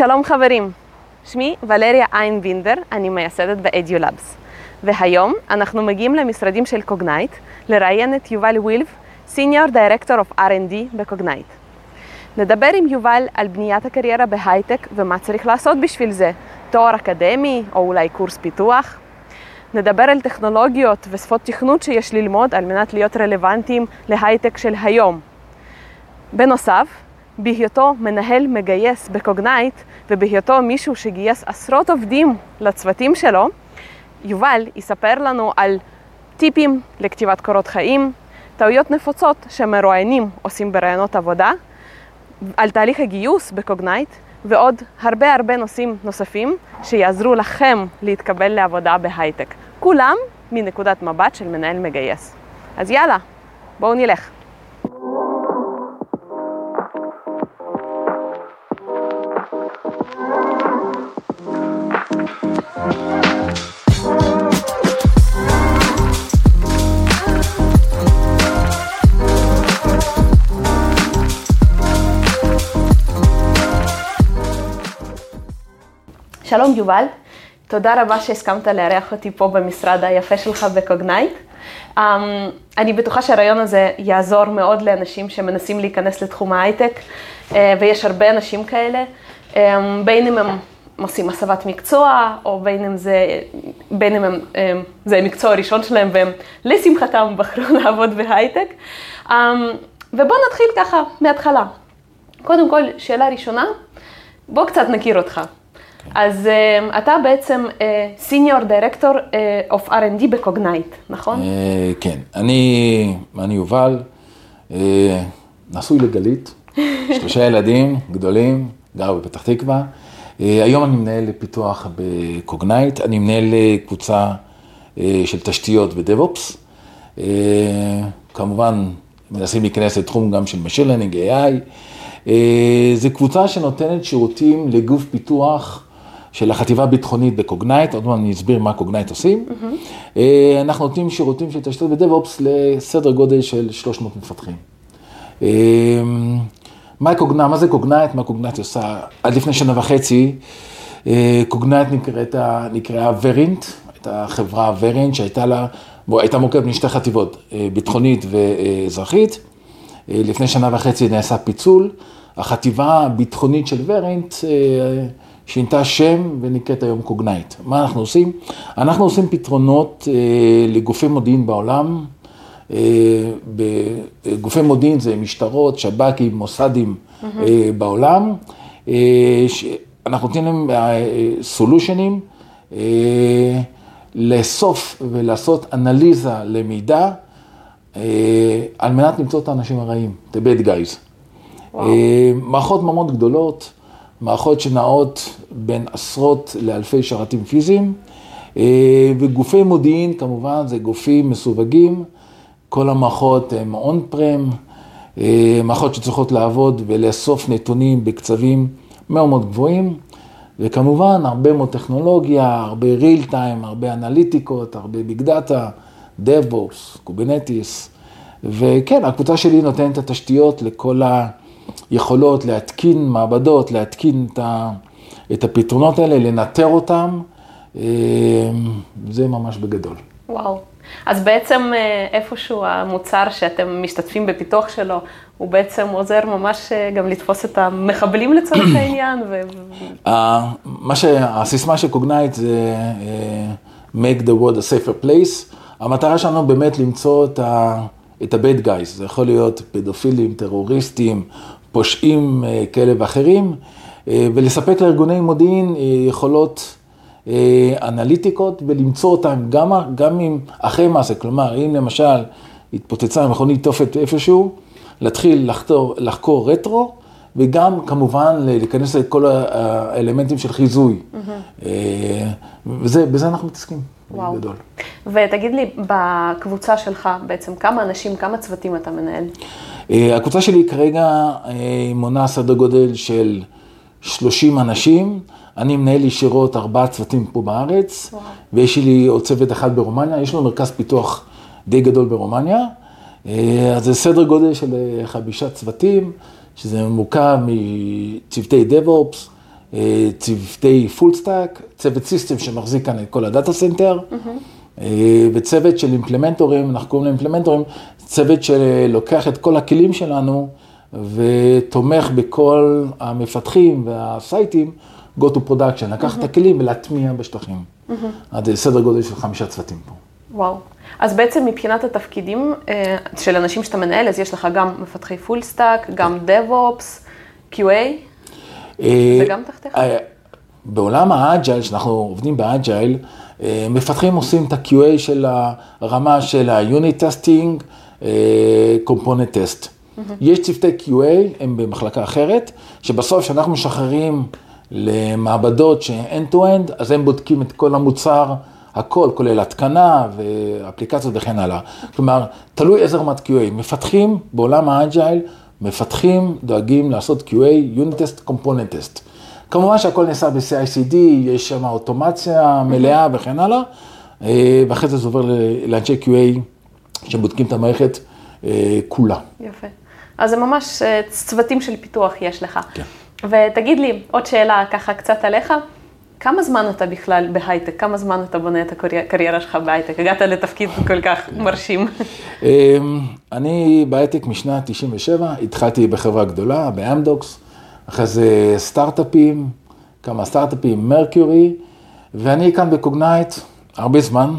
שלום חברים, שמי ולריה איינבינדר, אני מייסדת ב-Edulabs. והיום אנחנו מגיעים למשרדים של קוגנייט לראיין את יובל וילף, Senior Director of R&D בקוגנייט. נדבר עם יובל על בניית הקריירה בהייטק ומה צריך לעשות בשביל זה, תואר אקדמי או אולי קורס פיתוח. נדבר על טכנולוגיות ושפות תכנות שיש ללמוד על מנת להיות רלוונטיים להייטק של היום. בנוסף, בהיותו מנהל מגייס בקוגנייט ובהיותו מישהו שגייס עשרות עובדים לצוותים שלו, יובל יספר לנו על טיפים לכתיבת קורות חיים, טעויות נפוצות שמרואיינים עושים בראיונות עבודה, על תהליך הגיוס בקוגנייט ועוד הרבה הרבה נושאים נוספים שיעזרו לכם להתקבל לעבודה בהייטק. כולם מנקודת מבט של מנהל מגייס. אז יאללה, בואו נלך. שלום יובל, תודה רבה שהסכמת לארח אותי פה במשרד היפה שלך בקוגנייט. Um, אני בטוחה שהרעיון הזה יעזור מאוד לאנשים שמנסים להיכנס לתחום ההייטק, uh, ויש הרבה אנשים כאלה, um, בין אם הם עושים הסבת מקצוע, או בין אם זה, בין אם הם, um, זה המקצוע הראשון שלהם והם לשמחתם בחרו לעבוד בהייטק. Um, ובואו נתחיל ככה מההתחלה. קודם כל, שאלה ראשונה, בוא קצת נכיר אותך. אז uh, אתה בעצם senior director of R&D בקוגנייט, נכון? Uh, כן, אני, אני יובל, uh, נשוי לגלית, שלושה ילדים גדולים, גר בפתח תקווה. Uh, היום אני מנהל פיתוח בקוגנייט, אני מנהל קבוצה uh, של תשתיות ו DevOps. Uh, כמובן, מנסים להיכנס לתחום גם של Machine Learning, AI. Uh, זו קבוצה שנותנת שירותים לגוף פיתוח. של החטיבה הביטחונית בקוגנייט, עוד מעט אני אסביר מה קוגנייט עושים. Mm-hmm. אנחנו נותנים שירותים של תשתיות ב DevOps לסדר גודל של 300 מפתחים. אה, מה קוגנייט, מה זה קוגנייט, מה קוגנייט עושה? עד לפני שנה וחצי, אה, קוגנייט נקראה, נקראה ורינט, הייתה חברה ורינט שהייתה לה, הייתה מורכבת משתי חטיבות, ביטחונית ואזרחית. לפני שנה וחצי נעשה פיצול. החטיבה הביטחונית של ורינט שינתה שם ונקראת היום קוגנייט. מה אנחנו עושים? אנחנו עושים פתרונות אה, לגופי מודיעין בעולם. אה, גופי מודיעין זה משטרות, שב"כים, מוסדים mm-hmm. אה, בעולם. אה, ש... אנחנו נותנים להם סולושנים, אה, אה, לאסוף ולעשות אנליזה למידע, אה, על מנת למצוא את האנשים הרעים, את ה-bad guys. וואו. אה, מערכות מאוד גדולות. מערכות שנעות בין עשרות לאלפי שרתים פיזיים, אה, וגופי מודיעין כמובן זה גופים מסווגים, כל המערכות הן און פרם, מערכות שצריכות לעבוד ולאסוף נתונים בקצבים מאוד מאוד גבוהים, וכמובן הרבה מאוד טכנולוגיה, הרבה real time, הרבה אנליטיקות, הרבה ביג דאטה, DevBox, קובינטיס, וכן, הקבוצה שלי נותנת את התשתיות לכל ה... יכולות להתקין מעבדות, להתקין את, ה, את הפתרונות האלה, לנטר אותם, אה, זה ממש בגדול. וואו. אז בעצם אה, איפשהו המוצר שאתם משתתפים בפיתוח שלו, הוא בעצם עוזר ממש אה, גם לתפוס את המחבלים לצורך העניין. ו... מה שהסיסמה של קוגנייט זה make the world a safer place. המטרה שלנו באמת למצוא את ה... את ה-bad guys, זה יכול להיות פדופילים, טרוריסטים, פושעים אה, כאלה ואחרים, אה, ולספק לארגוני מודיעין אה, יכולות אנליטיקות ולמצוא אותם גם, גם אם אחרי מעשה, כלומר, אם למשל התפוצצה מכונית תופת איפשהו, להתחיל לחתור, לחקור רטרו, וגם כמובן להיכנס לכל האלמנטים של חיזוי. Mm-hmm. אנחנו מתעסקים. וואו. גדול. ותגיד לי, בקבוצה שלך בעצם, כמה אנשים, כמה צוותים אתה מנהל? אה, הקבוצה שלי כרגע אה, מונה סדר גודל של 30 אנשים. אני מנהל ישירות ארבעה צוותים פה בארץ, וואו. ויש לי עוד צוות אחד ברומניה. יש לנו מרכז פיתוח די גדול ברומניה. אה, אז זה סדר גודל של חמישה צוותים, שזה מורכב מצוותי DevOps, צוותי full stack, צוות system שמחזיק כאן את כל ה data center, mm-hmm. וצוות של implementors, אנחנו קוראים ל implementors, צוות שלוקח את כל הכלים שלנו ותומך בכל המפתחים והסייטים, go to production, לקחת mm-hmm. את הכלים ולהטמיע בשטחים. Mm-hmm. עד סדר גודל של חמישה צוותים פה. וואו. אז בעצם מבחינת התפקידים אה, של אנשים שאתה מנהל, אז יש לך גם מפתחי full stack, גם DevOps, QA, זה גם תחתיך? אה, בעולם ה agile, שאנחנו עובדים ב agile, אה, מפתחים עושים את ה-QA של הרמה של ה-unit testing, component test. יש צוותי QA, הם במחלקה אחרת, שבסוף כשאנחנו משחררים למעבדות ש-end-to-end, אז הם בודקים את כל המוצר. הכל, כולל התקנה ואפליקציות וכן הלאה. כלומר, תלוי איזה רמת QA. מפתחים בעולם ה agile, מפתחים, דואגים לעשות QA, Unit Test, Component Test. כמובן שהכל נעשה ב-CICD, יש שם אוטומציה מלאה וכן הלאה, אה, ואחרי זה זה עובר לאנשי QA שבודקים את המערכת אה, כולה. יפה. אז זה ממש אה, צוותים של פיתוח יש לך. כן. ותגיד לי, עוד שאלה ככה קצת עליך. כמה זמן אתה בכלל בהייטק? כמה זמן אתה בונה את הקריירה שלך בהייטק? הגעת לתפקיד כל כך מרשים. אמ, אני בהייטק משנת 97, התחלתי בחברה גדולה, באמדוקס, אחרי זה סטארט-אפים, כמה סטארט-אפים, מרקיורי, ואני כאן בקוגנייט הרבה זמן,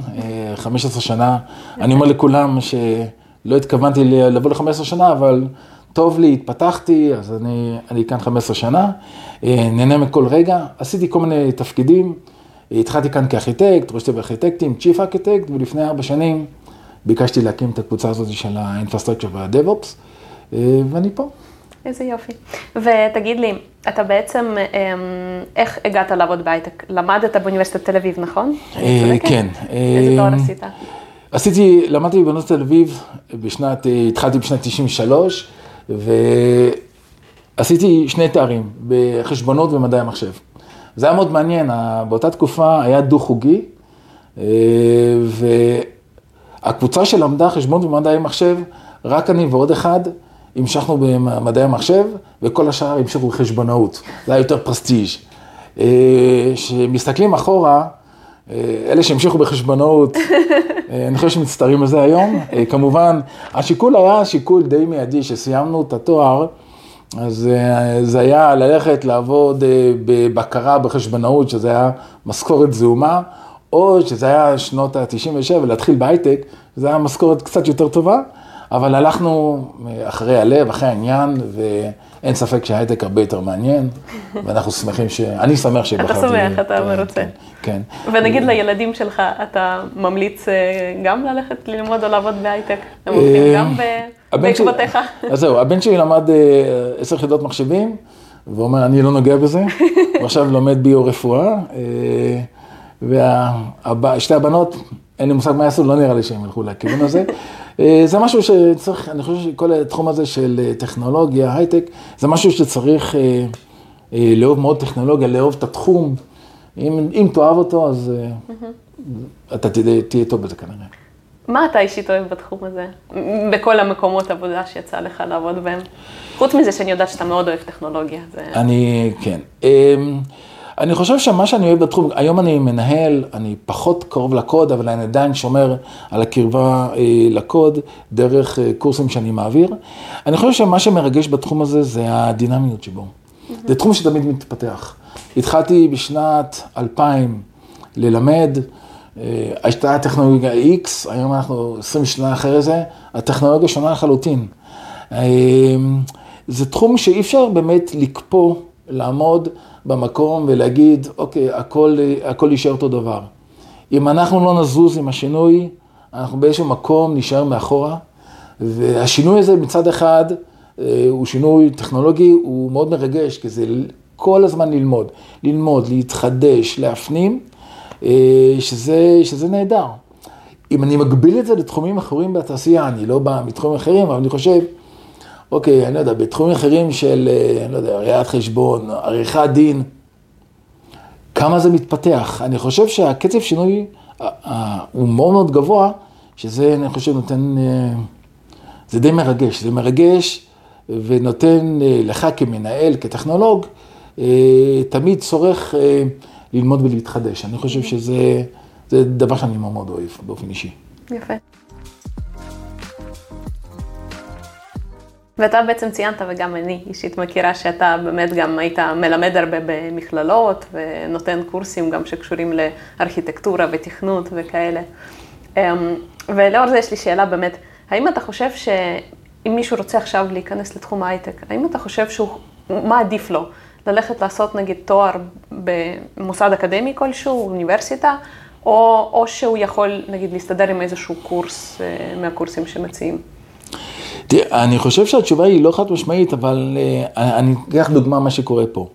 15 אה, שנה. אני אומר לכולם שלא התכוונתי לבוא ל-15 שנה, אבל טוב לי, התפתחתי, אז אני, אני כאן 15 שנה, אה, נהנה מכל רגע, עשיתי כל מיני תפקידים, התחלתי כאן כארכיטקט, ראש צוות ארכיטקטים, chief architect, ולפני ארבע שנים ביקשתי להקים את הקבוצה הזאת של האינפרסטרקצ'ר והדב-אופס, אה, ואני פה. איזה יופי. ותגיד לי, אתה בעצם, אמ, איך הגעת לעבוד בהייטק? למדת באוניברסיטת תל אביב, נכון? אה, כן. איזה תואר עשית? עשיתי, למדתי באוניברסיטת תל אביב, בשנת, התחלתי בשנת 93, ועשיתי שני תארים בחשבונות ומדעי המחשב. זה היה מאוד מעניין, באותה תקופה היה דו-חוגי, אה, והקבוצה שלמדה חשבונות ומדעי המחשב, רק אני ועוד אחד המשכנו במדעי המחשב, וכל השאר המשיכו בחשבונאות. זה היה יותר פרסטיג'. כשמסתכלים אחורה, אה, אלה שהמשיכו בחשבונאות, אה, אני חושב שמצטערים על זה היום. אה, כמובן, השיקול היה שיקול די מיידי, שסיימנו את התואר, אז זה היה ללכת לעבוד בבקרה בחשבונאות, שזה היה משכורת זעומה, או שזה היה שנות ה-97, להתחיל בהייטק, זה היה משכורת קצת יותר טובה, אבל הלכנו אחרי הלב, אחרי העניין, ו... אין ספק שההייטק הרבה יותר מעניין, ואנחנו שמחים ש... אני שמח שבחרתי... אתה שמח, אתה מרוצה. כן, כן. ונגיד לילדים שלך, אתה ממליץ אה, גם ללכת ללמוד או לעבוד בהייטק? הם אה, גם בעקבותיך? אז זהו, הבן שלי למד אה, עשר יחידות מחשבים, ואומר, אני לא נוגע בזה, ועכשיו לומד ביו-רפואה, ושתי הבנות, אין לי מושג מה יעשו, לא נראה לי שהם ילכו לכיוון הזה. אה, זה משהו שצריך, אני חושב שכל התחום הזה של אה, טכנולוגיה, הייטק, זה משהו שצריך אה, לאהוב מאוד טכנולוגיה, לאהוב את התחום. אם, אם תאהב אותו, אז. אתה תהיה, תהיה טוב בזה כנראה. מה אתה אישית אוהב בתחום הזה? בכל המקומות עבודה שיצא לך לעבוד בהם? חוץ מזה שאני יודעת שאתה מאוד אוהב טכנולוגיה. זה... אני, כן. אני חושב שמה שאני אוהב בתחום, היום אני מנהל, אני פחות קרוב לקוד, אבל אני עדיין שומר על הקרבה אה, לקוד דרך אה, קורסים שאני מעביר. אני חושב שמה שמרגש בתחום הזה זה הדינמיות שבו. Mm-hmm. זה תחום שתמיד מתפתח. התחלתי בשנת 2000 ללמד, אה, הייתה טכנולוגיה X, היום אנחנו 20 שנה אחרי זה, הטכנולוגיה שונה לחלוטין. אה, זה תחום שאי אפשר באמת לקפוא, לעמוד. במקום ולהגיד, אוקיי, הכל, הכל יישאר אותו דבר. אם אנחנו לא נזוז עם השינוי, אנחנו באיזשהו מקום נשאר מאחורה, והשינוי הזה מצד אחד אה, הוא שינוי טכנולוגי, הוא מאוד מרגש, כי זה כל הזמן ללמוד, ללמוד, להתחדש, להפנים, אה, שזה, שזה נהדר. אם אני מגביל את זה לתחומים אחרים בתעשייה, אני לא בא מתחומים אחרים, אבל אני חושב, אוקיי, אני לא יודע, בתחומים אחרים של, אה, אני לא יודע, ראיית חשבון, עריכת דין, כמה זה מתפתח. אני חושב שהקצב שינוי הוא מאוד מאוד גבוה, שזה, אני חושב, נותן, אה, זה די מרגש. זה מרגש ונותן אה, לך כמנהל, כטכנולוג, תמיד צורך ללמוד ולהתחדש. אני חושב שזה דבר שאני מאוד מאוד אוהב באופן אישי. יפה. ואתה בעצם ציינת, וגם אני אישית מכירה שאתה באמת גם היית מלמד הרבה במכללות ונותן קורסים גם שקשורים לארכיטקטורה ותכנות וכאלה. אמ, ולאור זה יש לי שאלה באמת, האם אתה חושב שאם מישהו רוצה עכשיו להיכנס לתחום ההייטק, האם אתה חושב שהוא, מה עדיף לו? ללכת לעשות נגיד תואר במוסד אקדמי כלשהו, אוניברסיטה, או, או שהוא יכול נגיד להסתדר עם איזשהו קורס אה, מהקורסים שמציעים? תראה, אני חושב שהתשובה היא לא חד משמעית, אבל אה, אני אקח דוגמה מה שקורה פה.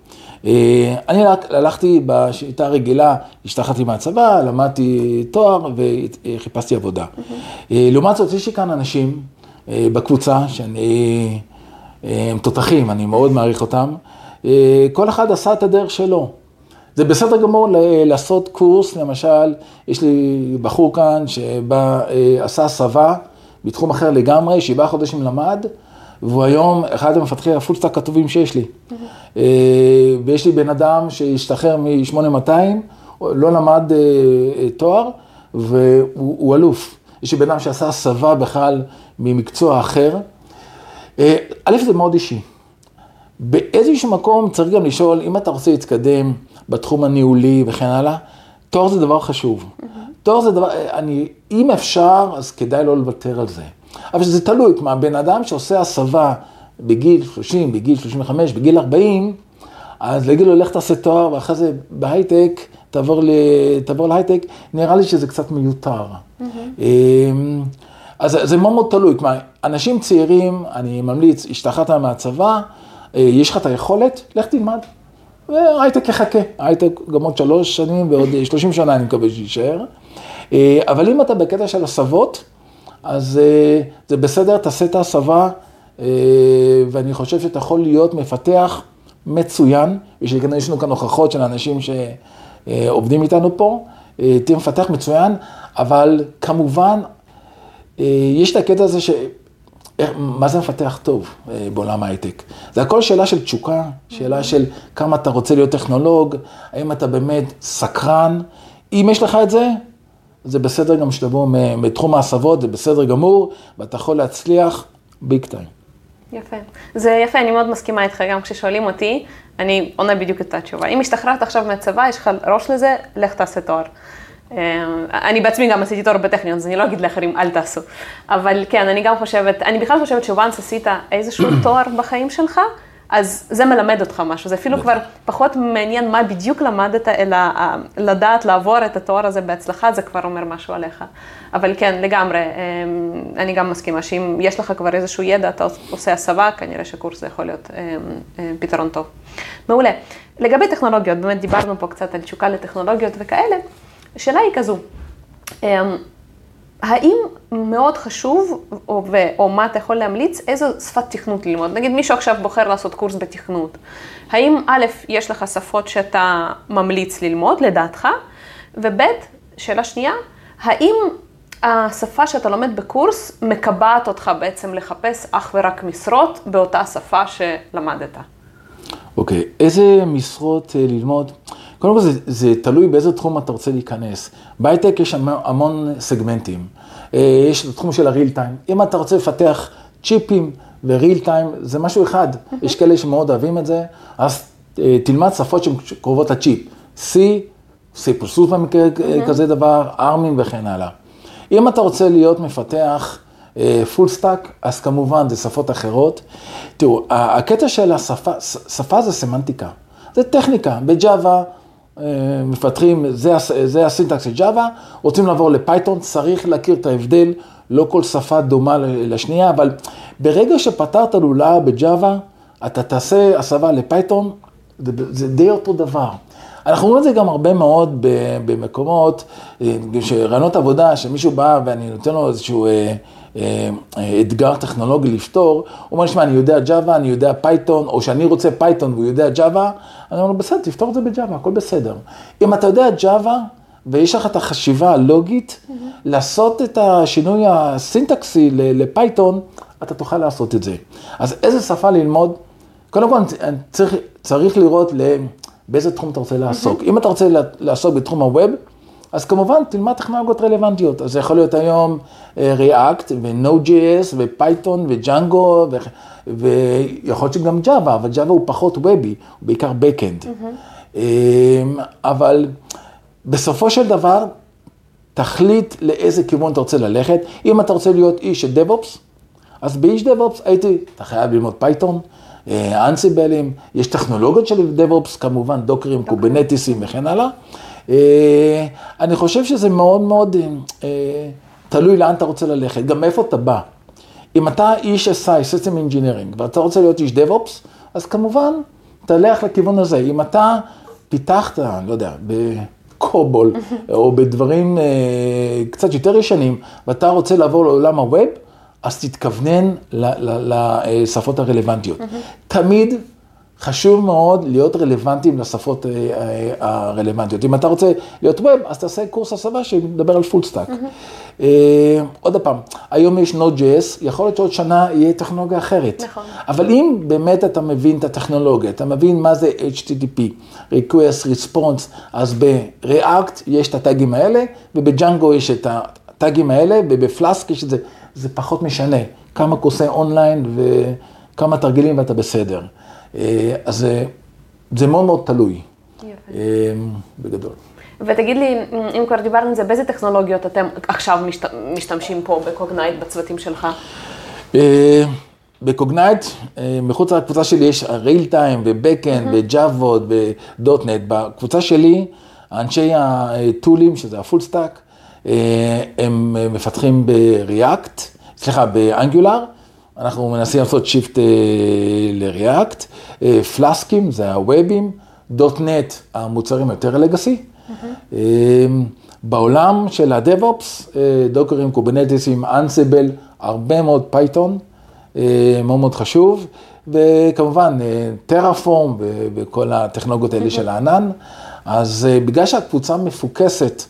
אה, אני הלכתי בשיטה הרגילה, השתחררתי מהצבא, למדתי תואר וחיפשתי עבודה. Mm-hmm. לעומת זאת, יש לי כאן אנשים בקבוצה שאני, הם תותחים, אני מאוד מעריך אותם. כל אחד עשה את הדרך שלו. זה בסדר גמור לעשות קורס, למשל, יש לי בחור כאן שבא, עשה הסבה. בתחום אחר לגמרי, שבעה חודשים למד, והוא היום אחד המפתחי ה full stack הטובים שיש לי. אה, ויש לי בן אדם שהשתחרר מ-8200, לא למד אה, תואר, והוא אלוף. יש לי בן אדם שעשה הסבה בכלל ממקצוע אחר. אה, א', זה מאוד אישי. באיזשהו מקום צריך גם לשאול, אם אתה רוצה להתקדם בתחום הניהולי וכן הלאה, תואר זה דבר חשוב. תואר זה דבר, אני, אם אפשר, אז כדאי לא לוותר על זה. אבל זה תלוי, כלומר, בן אדם שעושה הסבה בגיל 30, בגיל 35, בגיל 40, אז להגיד לו, לך תעשה תואר, ואחרי זה בהייטק, תעבור, ל... תעבור להייטק, נראה לי שזה קצת מיותר. Mm-hmm. אז זה מאוד מאוד תלוי, כלומר, אנשים צעירים, אני ממליץ, השתחררת מהצבא, אה, יש לך את היכולת, לך תלמד. והייטק יחכה, הייטק גם עוד שלוש שנים ועוד שלושים שנה אני מקווה שיישאר. אה, אבל אם אתה בקטע של הסבות, אז אה, זה בסדר, תעשה את ההסבה, אה, ואני חושב שאתה יכול להיות מפתח מצוין, יש לנו כאן הוכחות של אנשים שעובדים איתנו פה, תהיה מפתח מצוין, אבל כמובן, יש את הקטע הזה ש... מה זה מפתח טוב בעולם ההייטק? זה הכל שאלה של תשוקה, שאלה של כמה אתה רוצה להיות טכנולוג, האם אתה באמת סקרן. אם יש לך את זה, זה בסדר גם שתבוא מתחום ההסבות, זה בסדר גמור, ואתה יכול להצליח ביג טיים. יפה. זה יפה, אני מאוד מסכימה איתך, גם כששואלים אותי, אני עונה בדיוק את התשובה. אם השתחררת עכשיו מהצבא, יש לך ראש לזה, לך תעשה תואר. אה, אני בעצמי גם עשיתי תואר בטכניון, אז אני לא אגיד לאחרים, אל תעשו. אבל כן, אני גם חושבת, אני בכלל חושבת שוואנס עשית איזשהו תואר בחיים שלך, אז זה מלמד אותך משהו, זה אפילו כבר פחות מעניין מה בדיוק למדת, אלא אה, לדעת לעבור את התואר הזה בהצלחה, זה כבר אומר משהו עליך. אבל כן, לגמרי, אמ, אני גם מסכימה שאם יש לך כבר איזשהו ידע, אתה עושה הסבה, כנראה שקורס זה יכול להיות אמ, אמ, פתרון טוב. מעולה. לגבי טכנולוגיות, באמת דיברנו פה קצת על תשוקה לטכנולוגיות וכאלה, השאלה היא כזו, האם מאוד חשוב, או, ו, או מה אתה יכול להמליץ, איזו שפת תכנות ללמוד? נגיד מישהו עכשיו בוחר לעשות קורס בתכנות. האם א', יש לך שפות שאתה ממליץ ללמוד, לדעתך? וב', שאלה שנייה, האם השפה שאתה לומד בקורס מקבעת אותך בעצם לחפש אך ורק משרות באותה שפה שלמדת? אוקיי, okay. איזה משרות אה, ללמוד? קודם כל זה, זה תלוי באיזה תחום אתה רוצה להיכנס. בהייטק יש המון סגמנטים. אה, יש את התחום של הריל טיים. אם אתה רוצה לפתח צ'יפים ו real time, זה משהו אחד. יש כאלה שמאוד אוהבים את זה, אז אה, תלמד שפות שהן קרובות לצ'יפ. C, C plus כזה דבר, ARMים וכן הלאה. אם אתה רוצה להיות מפתח full stack, אז כמובן זה שפות אחרות. תראו, הקטע של השפה, שפה זה סמנטיקה, זה טכניקה. ב Java אה, מפתחים, זה, זה ה syntax של Java, רוצים לעבור ל Python, צריך להכיר את ההבדל, לא כל שפה דומה לשנייה, אבל ברגע שפתרת לולאה ב Java, אתה תעשה הסבה ל Python, זה, זה די אותו דבר. אנחנו רואים את זה גם הרבה מאוד במקומות, אה, שראיונות עבודה, שמישהו בא ואני נותן לו איזשהו אה, אה, אתגר טכנולוגי לפתור, הוא אומר, שמע, אני יודע Java, אני יודע Python, או שאני רוצה Python והוא יודע Java, אני אומר לו, בסדר, תפתור את זה ב-Java, הכל בסדר. אם אתה יודע Java, ויש לך את החשיבה הלוגית, mm-hmm. לעשות את השינוי הסינטקסי לפייתון, אתה תוכל לעשות את זה. אז איזה שפה ללמוד? קודם כל, צריך, צריך לראות באיזה תחום אתה רוצה לעסוק. אם אתה רוצה לעסוק בתחום הווב, אז כמובן תלמד טכנולוגיות רלוונטיות. אז זה יכול להיות היום React ו-Node.js ו-Python ו-Django ויכול להיות שגם Java, אבל Java הוא פחות וובי, הוא בעיקר Backend. Mm-hmm. אבל בסופו של דבר, תחליט לאיזה כיוון אתה רוצה ללכת. אם אתה רוצה להיות איש של DevOps, אז באיש DevOps הייתי, אתה חייב ללמוד Python, Ansible ים, יש טכנולוגיות של DevOps, כמובן Docker ים, Kubernetes ים וכן הלאה. אה, אני חושב שזה מאוד מאוד אה, תלוי לאן אתה רוצה ללכת, גם מאיפה אתה בא. אם אתה איש SI, System Engineering, ואתה רוצה להיות איש DevOps, אז כמובן, תלך לכיוון הזה. אם אתה פיתחת, לא יודע, ב COBOL, או בדברים אה, קצת יותר ישנים, ואתה רוצה לעבור לעולם ה web, אז תתכוונן לשפות הרלוונטיות. תמיד חשוב מאוד להיות רלוונטיים לשפות אה, אה, הרלוונטיות. אם אתה רוצה להיות web, אז תעשה קורס הסבה שמדבר על full stack. Mm-hmm. עוד פעם, היום יש Node.js, יכול להיות שעוד שנה יהיה טכנולוגיה אחרת. נכון. אבל אם באמת אתה מבין את הטכנולוגיה, אתה מבין מה זה HTTP, Request Response, אז ב-React יש את הטאגים האלה, ובג'אנגו יש את הטאגים האלה, ובפלאסק יש את זה. זה פחות משנה. כמה קורסי אונליין וכמה תרגילים ואתה בסדר. אה, אז זה, זה מאוד מאוד תלוי, יפה. אה, בגדול. ותגיד לי, אם כבר דיברנו על זה, באיזה טכנולוגיות אתם עכשיו משתמשים פה ב Cognyte בצוותים שלך? אה, ב Cognyte, מחוץ לקבוצה שלי יש real time ו backend ו Java ו .NET. בקבוצה שלי, אנשי ה tool ים, שזה ה full stack, הם מפתחים ב React, סליחה, ב Angular. אנחנו מנסים לעשות shift אה, ל React, אה, Flask ים, זה ה web ים, .NET, המוצרים יותר legacy. Mm-hmm. בעולם של ה DevOps, Docker ים, Kubernetes ים, Ansible, הרבה מאוד Python, מאוד מאוד חשוב, וכמובן Terraform וכל הטכנולוגיות האלה של הענן. אז בגלל שהקבוצה מפוקסת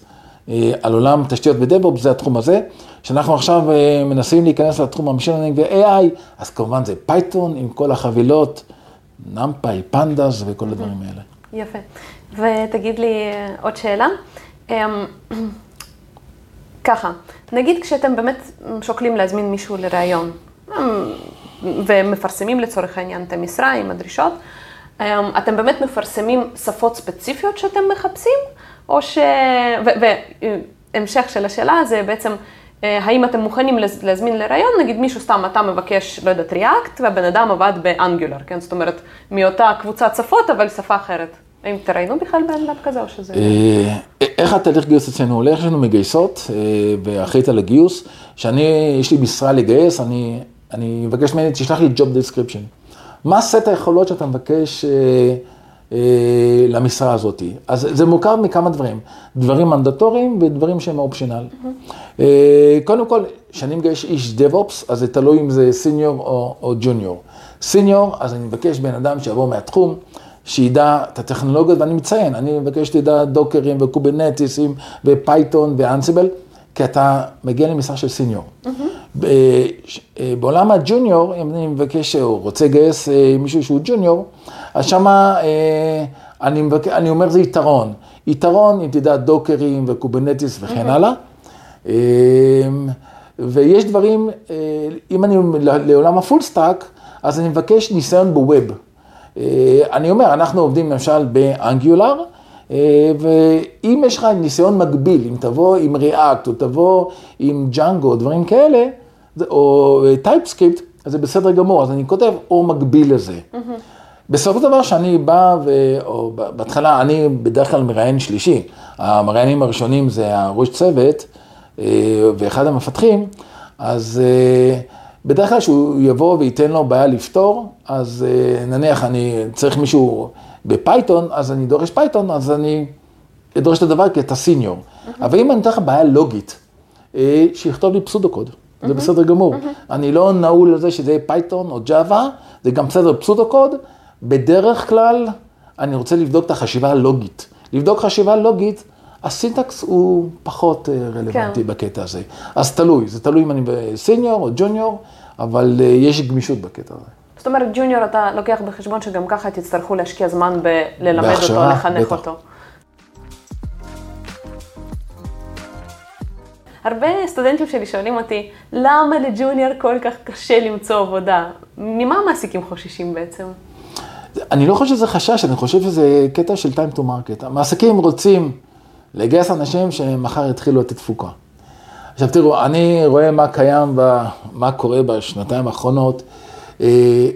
על עולם תשתיות ו DevOps, זה התחום הזה. כשאנחנו עכשיו אה, מנסים להיכנס לתחום ה machine learning ו-AI, אז כמובן זה Python עם כל החבילות, נמפאי, פנדס וכל הדברים האלה. יפה. ותגיד לי אה, עוד שאלה. אמ, ככה, נגיד כשאתם באמת שוקלים להזמין מישהו לראיון, אמ, ומפרסמים לצורך העניין את המשרה עם הדרישות, אמ, אתם באמת מפרסמים שפות ספציפיות שאתם מחפשים, או ש... והמשך של השאלה זה בעצם, אה, האם אתם מוכנים להזמין לראיון, נגיד מישהו סתם, אתה מבקש, לא יודעת, ריאקט, והבן אדם עבד באנגולר, כן? זאת אומרת, מאותה קבוצת שפות, אבל שפה אחרת. האם תראינו בכלל בן אדם כזה או שזה... אה, איך התהליך גיוס אצלנו הולך? יש לנו מגייסות, אה, ואחראית על הגיוס, שאני, יש לי משרה לגייס, אני, אני מבקש ממני, תשלח לי job description. מה סט היכולות שאתה מבקש אה, למשרה הזאת. אז זה מורכב מכמה דברים, דברים מנדטוריים ודברים שהם אופשיונל. Mm-hmm. קודם כל, כשאני מגייש איש DevOps, אז זה תלוי אם זה סיניור או, או ג'וניור. senior, אז אני מבקש בן אדם שיבוא מהתחום, שידע את הטכנולוגיות, ואני מציין, אני מבקש שתדע דוקרים וקובנטיסים ופייתון ואנסיבל, כי אתה מגיע למשרה של senior. Mm-hmm. בעולם ה junior, אם אני מבקש או רוצה לגייס מישהו שהוא junior, אז שמה אה, אני, מבק... אני אומר זה יתרון. יתרון, אם תדע, Docker ים ו Kubernetes וכן אוקיי. הלאה. אה, ויש דברים, אה, אם אני לעולם ה full stack, אז אני מבקש ניסיון ב web. אני אומר, אנחנו עובדים למשל ב Angular, ואם יש לך ניסיון מקביל, אם תבוא עם React, או תבוא עם ג'אנגו, דברים כאלה, או TypeScript, אז זה בסדר גמור, אז אני כותב או מקביל לזה. Mm-hmm. בסופו של דבר, שאני בא, ו... או בהתחלה, אני בדרך כלל מראיין שלישי. המראיינים הראשונים זה הראש צוות אה, ואחד המפתחים, אז אה, בדרך כלל שהוא יבוא וייתן לו בעיה לפתור, אז אה, נניח אני צריך מישהו ב Python, אז אני דורש Python, אז אני אדרוש את הדבר כי אתה senior. Mm-hmm. אבל אם אני אתן לך בעיה לוגית, שיכתוב לי pseudo code. זה בסדר גמור. אני לא נעול על זה שזה יהיה Python או Java, זה גם בסדר pseudo code, בדרך כלל, אני רוצה לבדוק את החשיבה הלוגית. לבדוק חשיבה לוגית, הסינטקס הוא פחות אה, רלוונטי כן. בקטע הזה. אז תלוי, זה תלוי אם אני סיניור או ג'וניור, אבל אה, יש גמישות בקטע הזה. זאת אומרת, ג'וניור אתה לוקח בחשבון שגם ככה תצטרכו להשקיע זמן בללמד אותו, לחנך בטח. אותו. הרבה סטודנטים שלי שואלים אותי, למה לג'וניור כל כך קשה למצוא עבודה? ממה המעסיקים חוששים בעצם? אני לא חושב שזה חשש, אני חושב שזה קטע של time to market. המעסיקים רוצים לגייס אנשים שמחר יתחילו לתת תפוקה. עכשיו תראו, אני רואה מה קיים, ב, מה קורה בשנתיים האחרונות. אה,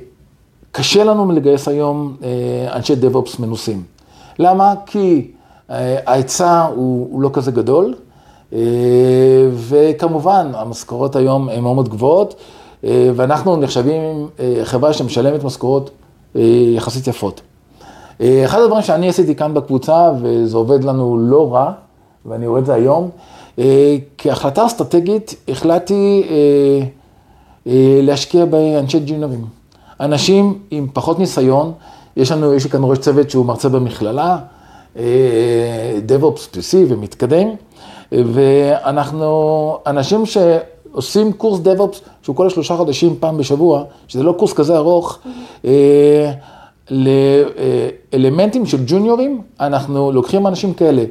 קשה לנו לגייס היום אה, אנשי DevOps מנוסים. למה? כי אה, ההיצע הוא, הוא לא כזה גדול, וכמובן, המשכורות היום הן מאוד גבוהות, ואנחנו נחשבים חברה שמשלמת משכורות יחסית יפות. אה, אחד הדברים שאני עשיתי כאן בקבוצה, וזה עובד לנו לא רע, ואני רואה את זה היום, אה, כהחלטה אסטרטגית החלטתי אה, אה, להשקיע באנשי ג'ינרים. אנשים עם פחות ניסיון, יש לנו, יש לי כאן ראש צוות שהוא מרצה במכללה, אה, DevOps בסיסי ומתקדם, ואנחנו אנשים שעושים קורס DevOps שהוא כל השלושה חודשים פעם בשבוע, שזה לא קורס כזה ארוך, אה, לאלמנטים של ג'וניורים, אנחנו לוקחים אנשים כאלה.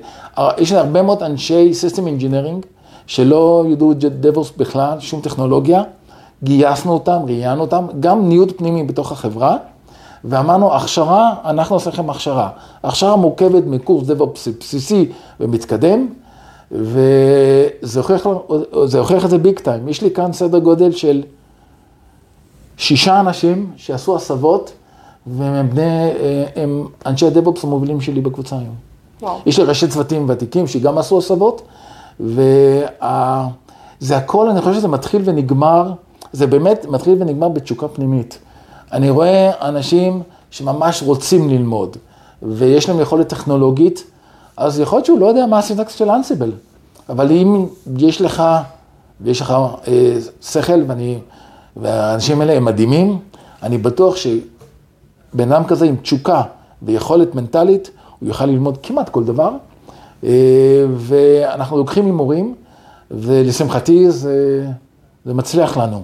יש הרבה מאוד אנשי System Engineering שלא ידעו DevOps בכלל, שום טכנולוגיה, גייסנו אותם, ראיינו אותם, גם ניוד פנימי בתוך החברה, ואמרנו, הכשרה, אנחנו עושים לכם הכשרה. הכשרה מורכבת מקורס DevOps בסיסי ומתקדם, וזה הוכיח, הוכיח את זה ביג טיים. יש לי כאן סדר גודל של שישה אנשים שעשו הסבות, והם בני, הם אנשי הדב-אופס המובילים שלי בקבוצה היום. וואו. יש לי ראשי צוותים ותיקים שגם עשו הסבות, וזה הכל, אני חושב שזה מתחיל ונגמר, זה באמת מתחיל ונגמר בתשוקה פנימית. אני רואה אנשים שממש רוצים ללמוד, ויש להם יכולת טכנולוגית, אז יכול להיות שהוא לא יודע מה הסינטקס של אנסיבל, אבל אם יש לך, ויש לך אה, שכל, ואני, והאנשים האלה הם מדהימים, אני בטוח שבן אדם כזה עם תשוקה ויכולת מנטלית, הוא יוכל ללמוד כמעט כל דבר, אה, ואנחנו לוקחים הימורים, ולשמחתי זה, זה מצליח לנו.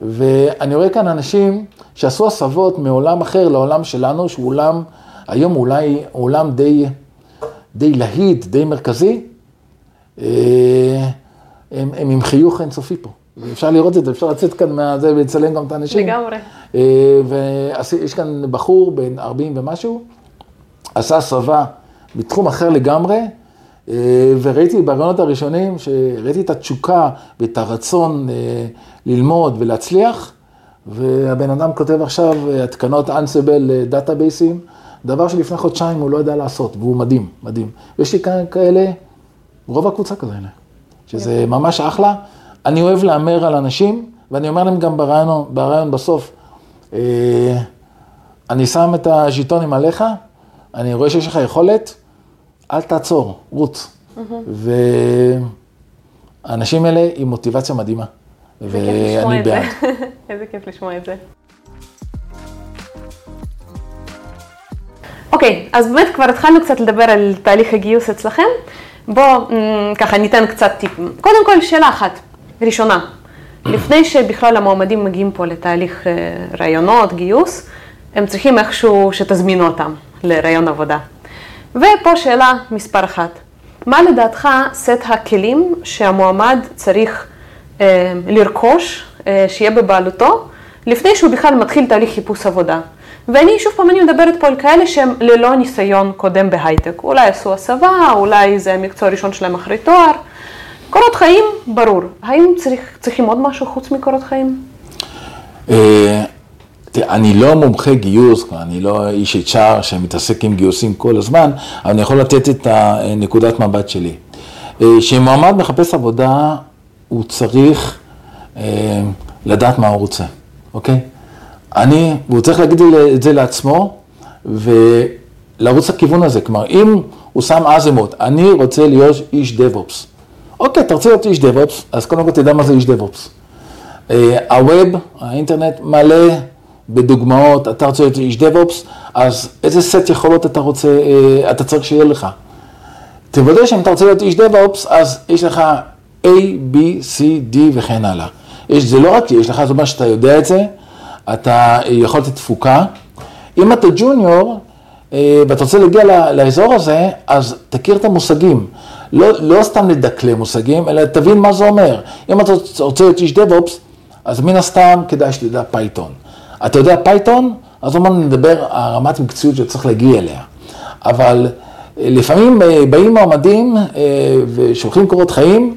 ואני רואה כאן אנשים שעשו הסבות מעולם אחר לעולם שלנו, שהוא עולם, היום אולי עולם די, די להיט, די מרכזי, אה, הם, הם עם חיוך אינסופי פה. אפשר לראות את זה, אפשר לצאת כאן מהזה ולצלם גם את האנשים. לגמרי. אה, ויש כאן בחור בן 40 ומשהו, עשה הסבה בתחום אחר לגמרי, אה, וראיתי ברעיונות הראשונים, שראיתי את התשוקה ואת הרצון ללמוד ולהצליח, והבן אדם כותב עכשיו התקנות אנסבל דאטאבייסים, דבר שלפני חודשיים הוא לא יודע לעשות, והוא מדהים, מדהים. ויש לי כאן כאלה, רוב הקבוצה כאלה, שזה ממש אחלה. אני אוהב להמר על אנשים, ואני אומר להם גם ברעיון, ברעיון בסוף, אה, אני שם את הז'יטונים עליך, אני רואה שיש לך יכולת, אל תעצור, רוץ. והאנשים האלה עם מוטיבציה מדהימה, ואני. בעד. איזה כיף לשמוע את זה. אוקיי, אז באמת כבר התחלנו קצת לדבר על תהליך הגיוס אצלכם. בואו מ, ככה ניתן קצת טיפים. קודם כל, שאלה אחת, ראשונה. לפני שבכלל המועמדים מגיעים פה לתהליך אה, ראיונות, גיוס, הם צריכים איכשהו שתזמינו אותם לראיון עבודה. ופה שאלה מספר אחת, מה לדעתך סט הכלים שהמועמד צריך אה, לרכוש, אה, שיהיה בבעלותו, לפני שהוא בכלל מתחיל תהליך חיפוש עבודה? ואני, שוב פעם, אני מדברת פה על כאלה שהם ללא ניסיון קודם בהייטק. אולי עשו הסבה, אולי זה המקצוע הראשון שלהם אחרי תואר. קורות חיים, ברור. האם צריך, צריכים עוד משהו חוץ מקורות חיים? אה, אני לא מומחה גיוס, אני לא איש HR שמתעסק עם גיוסים כל הזמן, אבל אני יכול לתת את הנקודת מבט שלי. אה, כשמועמד מחפש עבודה, הוא צריך אה, לדעת מה הוא רוצה, אוקיי? אני, והוא צריך להגיד את זה לעצמו ולרוץ לכיוון הזה. כלומר, אם הוא שם אזמות, אני רוצה להיות איש DevOps. אוקיי, אתה רוצה להיות איש DevOps, אז קודם כל תדע מה זה איש DevOps. אה, הווב, האינטרנט מלא בדוגמאות, אתה רוצה להיות איש DevOps, אז איזה סט יכולות אתה רוצה, אה, אתה צריך שיהיה לך. תוודא שאם אתה רוצה להיות איש DevOps, אז יש לך A, B, C, D וכן הלאה. יש, זה לא רק יש לך, זאת אומרת שאתה יודע את זה, אתה יכול לתת תפוקה. אם אתה junior אה, ואתה רוצה להגיע לאזור הזה, אז תכיר את המושגים. לא, לא סתם לדקלם מושגים, אלא תבין מה זה אומר. אם אתה רוצה להיות איש DevOps, אז מן הסתם כדאי שתדע Python. אתה יודע Python? אז אמרנו נדבר על רמת מקצועיות שצריך להגיע אליה. אבל אה, לפעמים אה, באים מועמדים ושולחים קורות חיים,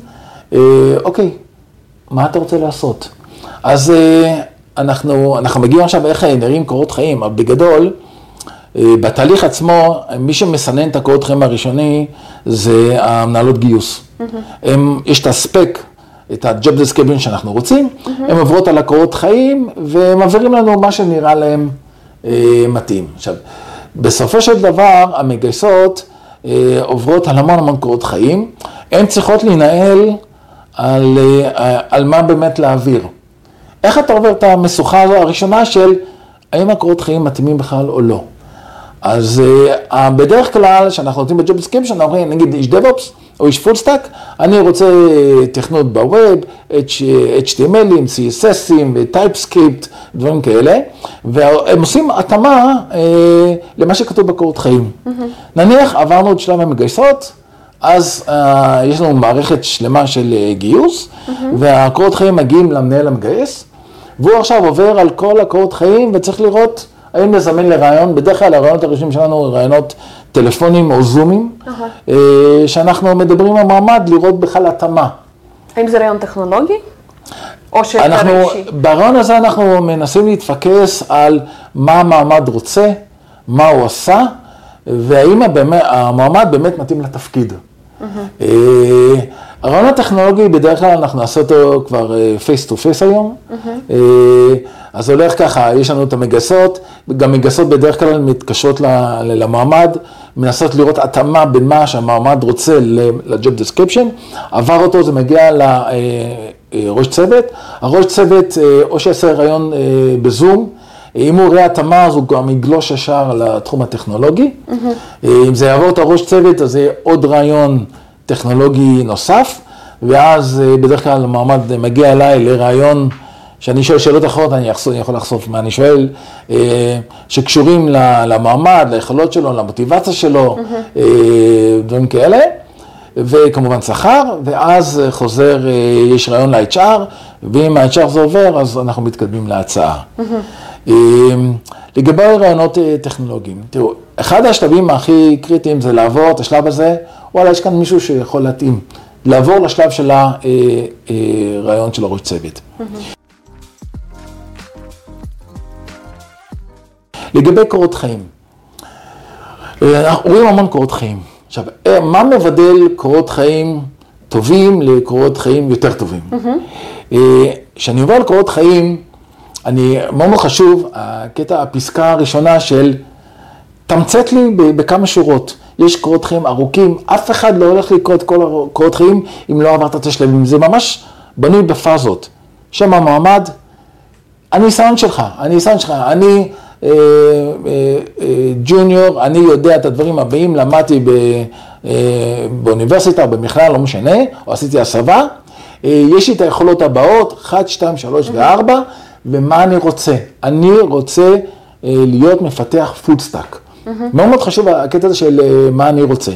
אוקיי, מה אתה רוצה לעשות? אז אנחנו, אנחנו מגיעים עכשיו איך נראים קורות חיים, אבל בגדול, אה, בתהליך עצמו, מי שמסנן את הקורות חיים הראשוני זה המנהלות גיוס. Mm-hmm. הם, יש את הספק, את ה-job description שאנחנו רוצים, mm-hmm. הם עוברות על הקורות חיים ומעבירים לנו מה שנראה להם אה, מתאים. עכשיו, בסופו של דבר, המגייסות אה, עוברות על המון המון קורות חיים, הן צריכות להינעל על, אה, על מה באמת להעביר. איך אתה עובר את המשוכה הזו הראשונה של האם הקורות חיים מתאימים בכלל או לא? אז uh, בדרך כלל, כשאנחנו נותנים ב job description, שאנחנו אומרים, נגיד איש DevOps או איש full stack, אני רוצה תכנות ב web, HTML ים, CSS ים, TypeScript, דברים כאלה, והם עושים התאמה uh, למה שכתוב בקורות חיים. Mm-hmm. נניח עברנו את שלב המגייסות, אז uh, יש לנו מערכת שלמה של גיוס, mm-hmm. והקורות חיים מגיעים למנהל המגייס, והוא עכשיו עובר על כל הקורות חיים וצריך לראות האם לזמן לרעיון, בדרך כלל הרעיונות הראשונים שלנו הם רעיונות טלפונים או זומים, uh-huh. שאנחנו מדברים עם המעמד לראות בכלל התאמה. האם זה רעיון טכנולוגי? או שיותר אישי? ברעיון הזה אנחנו מנסים להתפקס על מה המועמד רוצה, מה הוא עשה, והאם המועמד באמת מתאים לתפקיד. Mm-hmm. הריאיון הטכנולוגי, בדרך כלל אנחנו נעשה אותו כבר face to face היום. Mm-hmm. אז הולך ככה, יש לנו את המגייסות, גם מגייסות בדרך כלל מתקשרות למועמד, מנסות לראות התאמה בין מה שהמועמד רוצה ל job description, עבר אותו, זה מגיע לראש צוות, הראש צוות או שיעשה רעיון בזום, אם הוא רואה התאמה, אז הוא גם יגלוש ישר לתחום הטכנולוגי. Mm-hmm. אם זה יעבור את הראש צוות, אז זה יהיה עוד רעיון טכנולוגי נוסף, ואז בדרך כלל המעמד מגיע אליי לרעיון כשאני שואל שאלות אחרות, אני, אחשוף, אני יכול לחשוף מה אני שואל, אה, שקשורים למעמד, ליכולות שלו, למוטיבציה שלו, mm-hmm. אה, דברים כאלה, וכמובן שכר, ואז חוזר, אה, יש רעיון ל-HR, ואם ה-HR זה עובר, אז אנחנו מתקדמים להצעה. Mm-hmm. אה, לגבי רעיונות אה, טכנולוגיים, תראו, אחד השלבים הכי קריטיים זה לעבור את השלב הזה, וואלה, יש כאן מישהו שיכול להתאים. לעבור לשלב של הרעיון של הראש צוות. לגבי קורות חיים, אה, אנחנו רואים המון קורות חיים. עכשיו, אה, מה מבדל קורות חיים טובים לקורות חיים יותר טובים? כשאני עובר על קורות חיים, אני, מאוד מאוד חשוב, הקטע, הפסקה הראשונה של תמצת לי בכמה שורות. יש קורות חיים ארוכים, אף אחד לא הולך לקרוא את כל הקורות חיים אם לא עברת את השלבים. זה ממש בנוי בפאזות. שם המעמד, הניסיון שלך, הניסיון שלך, אני... אה, אה, אה, junior, אני יודע את הדברים הבאים, למדתי באוניברסיטה או במכללה, לא משנה, או עשיתי הסבה, יש לי את היכולות הבאות, 1, 2, 3 ו-4, ומה אני רוצה? אני רוצה להיות מפתח full stack. מאוד מאוד חשוב הקטע הזה של מה אני רוצה.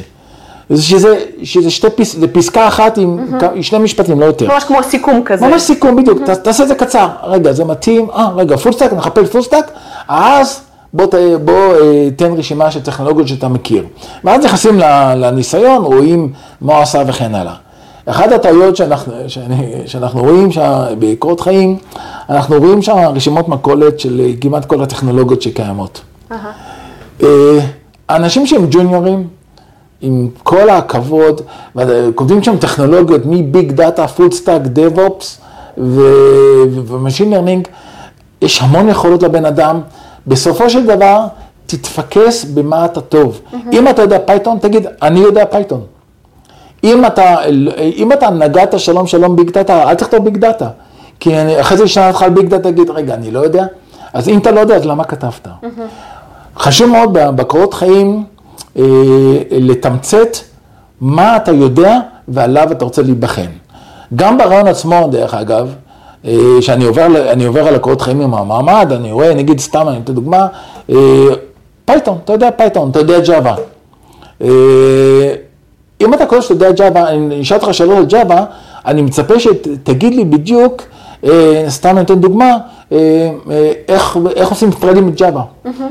שזה, שזה שתי פס, זה פסקה אחת עם mm-hmm. שני משפטים, לא יותר. ממש כמו סיכום כזה. ממש סיכום, בדיוק. Mm-hmm. תעשה את זה קצר. רגע, זה מתאים, אה, רגע, full stack, נחפש full stack, אז בוא, ת, בוא אה, תן רשימה של טכנולוגיות שאתה מכיר. ואז נכנסים לניסיון, רואים מה הוא עשה וכן הלאה. אחת הטעויות שאנחנו, שאני, שאנחנו רואים שם בקורות חיים, אנחנו רואים שם רשימות מכולת של כמעט כל הטכנולוגיות שקיימות. Uh-huh. אנשים שהם junior ים, עם כל הכבוד, וכותבים שם טכנולוגיות מ big data, full stack, DevOps ו machine learning, יש המון יכולות לבן אדם. בסופו של דבר, תתפקס במה אתה טוב. Mm-hmm. אם אתה יודע Python, תגיד, אני יודע Python. אם אתה, אם אתה נגעת שלום שלום ב big data, אל תכתוב big data. כי אני, אחרי זה אשאל אותך על big data, תגיד, רגע, אני לא יודע. אז אם אתה לא יודע, אז למה כתבת? Mm-hmm. חשוב מאוד בקורות חיים, אה, לתמצת מה אתה יודע ועליו אתה רוצה להיבחן. גם בראיון עצמו, דרך אגב, אה, שאני עובר, עובר על הקורות חיים עם המועמד, אני רואה, נגיד סתם, אני אתן דוגמה, אה, Python, אתה יודע Python, אתה יודע Java. אה, אם אתה קורא שאתה יודע Java, אני אשאל אותך שאלות על Java, אני מצפה שתגיד לי בדיוק, אה, סתם אני אתן דוגמה, איך, איך עושים threadים ב Java,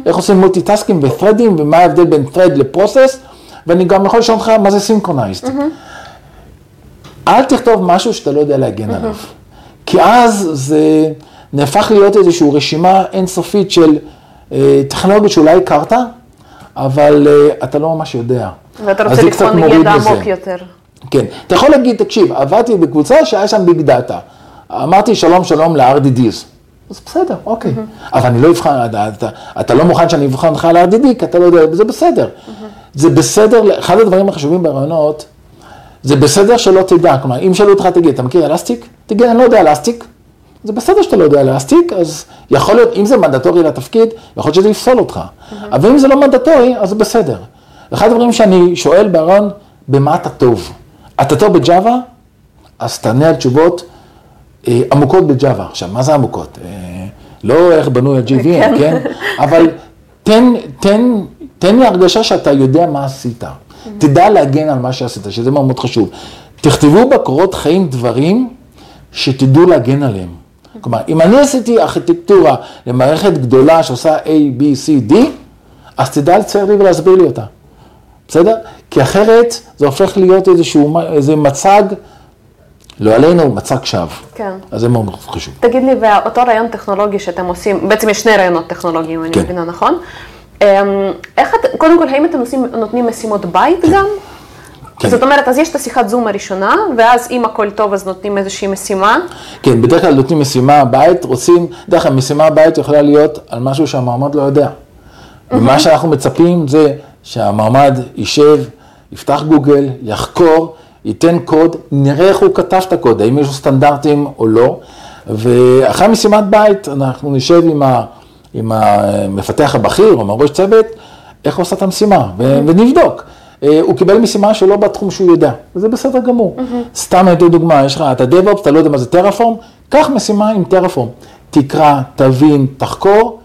איך עושים multitask ים ו-threadים, ומה ההבדל בין thread ל process, ואני גם יכול לשאול אותך מה זה synchronized. אל תכתוב משהו שאתה לא יודע להגן עליו. כי אז זה נהפך להיות איזושהי רשימה אינסופית של אה, טכנולוגיות שאולי הכרת, אבל אה, אתה לא ממש יודע. ואתה רוצה מוריד ידע. עמוק יותר. כן. אתה יכול להגיד, תקשיב, עבדתי בקבוצה שהיה שם big data. אמרתי שלום שלום ל-RDDs. אז בסדר, אוקיי. אבל אני לא אבחן, אתה, אתה, אתה לא מוכן שאני אבחן אותך על RDD, כי אתה לא יודע, זה בסדר. זה בסדר, אחד הדברים החשובים ברעיונות, זה בסדר שלא תדע. כלומר, אם שאלו אותך, תגיד, אתה מכיר אלסטיק? תגיד, אני לא יודע אלסטיק. זה בסדר שאתה לא יודע אלסטיק, אז יכול להיות, אם זה מנדטורי לתפקיד, יכול להיות שזה יפסול אותך. אבל אם זה לא מנדטורי, אז זה בסדר. אחד הדברים שאני שואל בארון, במה אתה טוב? אתה טוב בג'אווה? אז תענה על תשובות עמוקות בג'אווה. עכשיו, מה זה עמוקות? אה, לא איך בנוי ה-GVM, כן? אבל תן, תן, תן לי הרגשה שאתה יודע מה עשית. תדע להגן על מה שעשית, שזה מאוד מאוד חשוב. תכתבו בקורות חיים דברים שתדעו להגן עליהם. כלומר, אם אני עשיתי ארכיטקטורה למערכת גדולה שעושה A, B, C, D, אז תדע לצייר לי ולהסביר לי אותה. בסדר? כי אחרת זה הופך להיות איזשהו, איזה מצג, לא עלינו, מצג שווא. כן. אז זה מאוד חשוב. תגיד לי, ואותו רעיון טכנולוגי שאתם עושים, בעצם יש שני רעיונות טכנולוגיים, אני כן. מבינה, נכון? אמ, איך את, קודם כל, האם אתם עושים, נותנים משימות בית גם? כן. זאת אומרת, אז יש את השיחת זום הראשונה, ואז אם הכל טוב, אז נותנים איזושהי משימה. כן, בדרך כלל נותנים משימה בית, רוצים, דרך אגב, משימה בית יכולה להיות על משהו שהמועמד לא יודע. ומה שאנחנו מצפים זה שהמועמד יישב, יפתח גוגל, יחקור, ייתן קוד, נראה איך הוא כתב את הקוד, האם יש לו סטנדרטים או לא, ואחרי משימת בית אנחנו נשב עם, ה, עם המפתח הבכיר או עם הראש צוות, איך הוא עושה את המשימה, ו- ונבדוק. אה, הוא קיבל משימה שלא בתחום שהוא יודע, וזה בסדר גמור. סתם אני אתן דוגמה, יש לך, אתה DevOps, אתה לא יודע מה זה טרפורם, קח משימה עם טרפורם. תקרא, תבין, תחקור,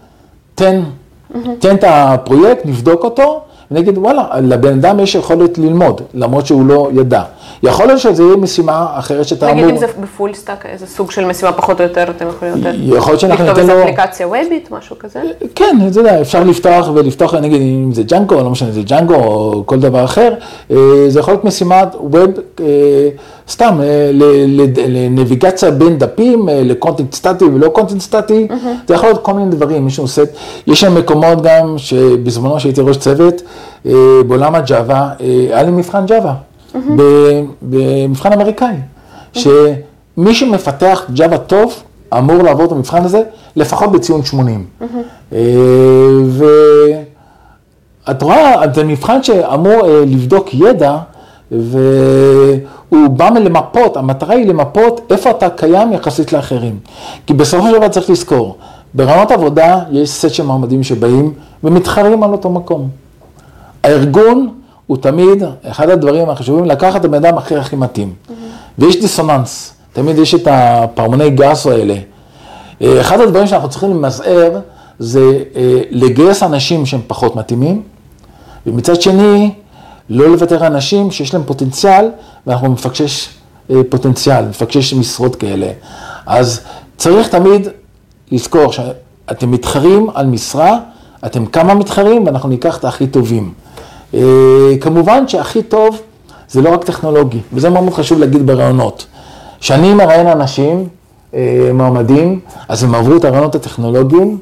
תן, תן את הפרויקט, נבדוק אותו, ונגיד, וואלה, לבן אדם יש יכולת ללמוד, למרות שהוא לא ידע. יכול להיות שזה יהיה משימה אחרת שאתה אמור... נגיד אם זה ב full stack, איזה סוג של משימה פחות או יותר, אתם יכולים לתת. יכול להיות שאנחנו לכתוב ניתן איזה לו... אפליקציה וובית, משהו כזה? כן, אתה יודע, אפשר לפתוח ולפתוח, נגיד, אם זה ג'אנגו, לא משנה, זה ג'אנגו או כל דבר אחר, אה, זה יכול להיות משימת web, סתם, אה, לנביגציה בין דפים, אה, לקונטנט סטטי ולא קונטנט סטטי, זה יכול להיות כל מיני דברים, מישהו עושה, יש שם מקומות גם שבזמנו שהייתי ראש צוות, אה, בעולם הג'אווה, היה לי מבחן ג'אווה, במבחן אמריקאי, שמי שמפתח ג'אווה טוב, אמור לעבור את המבחן הזה לפחות בציון 80. אה, ואת רואה, זה מבחן שאמור לבדוק ידע, והוא בא למפות, המטרה היא למפות איפה אתה קיים יחסית לאחרים. כי בסופו של דבר צריך לזכור, ברמת עבודה יש סט של מועמדים שבאים ומתחרים על אותו מקום. הארגון הוא תמיד, אחד הדברים החשובים, לקחת את הבן אדם הכי הכי מתאים. ויש דיסוננס, תמיד יש את הפעמוני גסו האלה. אה, אחד הדברים שאנחנו צריכים למזער זה אה, לגייס אנשים שהם פחות מתאימים, ומצד שני, לא לוותר אנשים שיש להם פוטנציאל, ואנחנו מפקשש אה, פוטנציאל, מפקשש משרות כאלה. אז צריך תמיד לזכור שאתם מתחרים על משרה, אתם כמה מתחרים, ואנחנו ניקח את הכי טובים. אה, כמובן שהכי טוב זה לא רק טכנולוגי, וזה מאוד מאוד חשוב להגיד ברעיונות. כשאני מראיין אנשים, אה, מועמדים, אז הם עברו את הרעיונות הטכנולוגיים.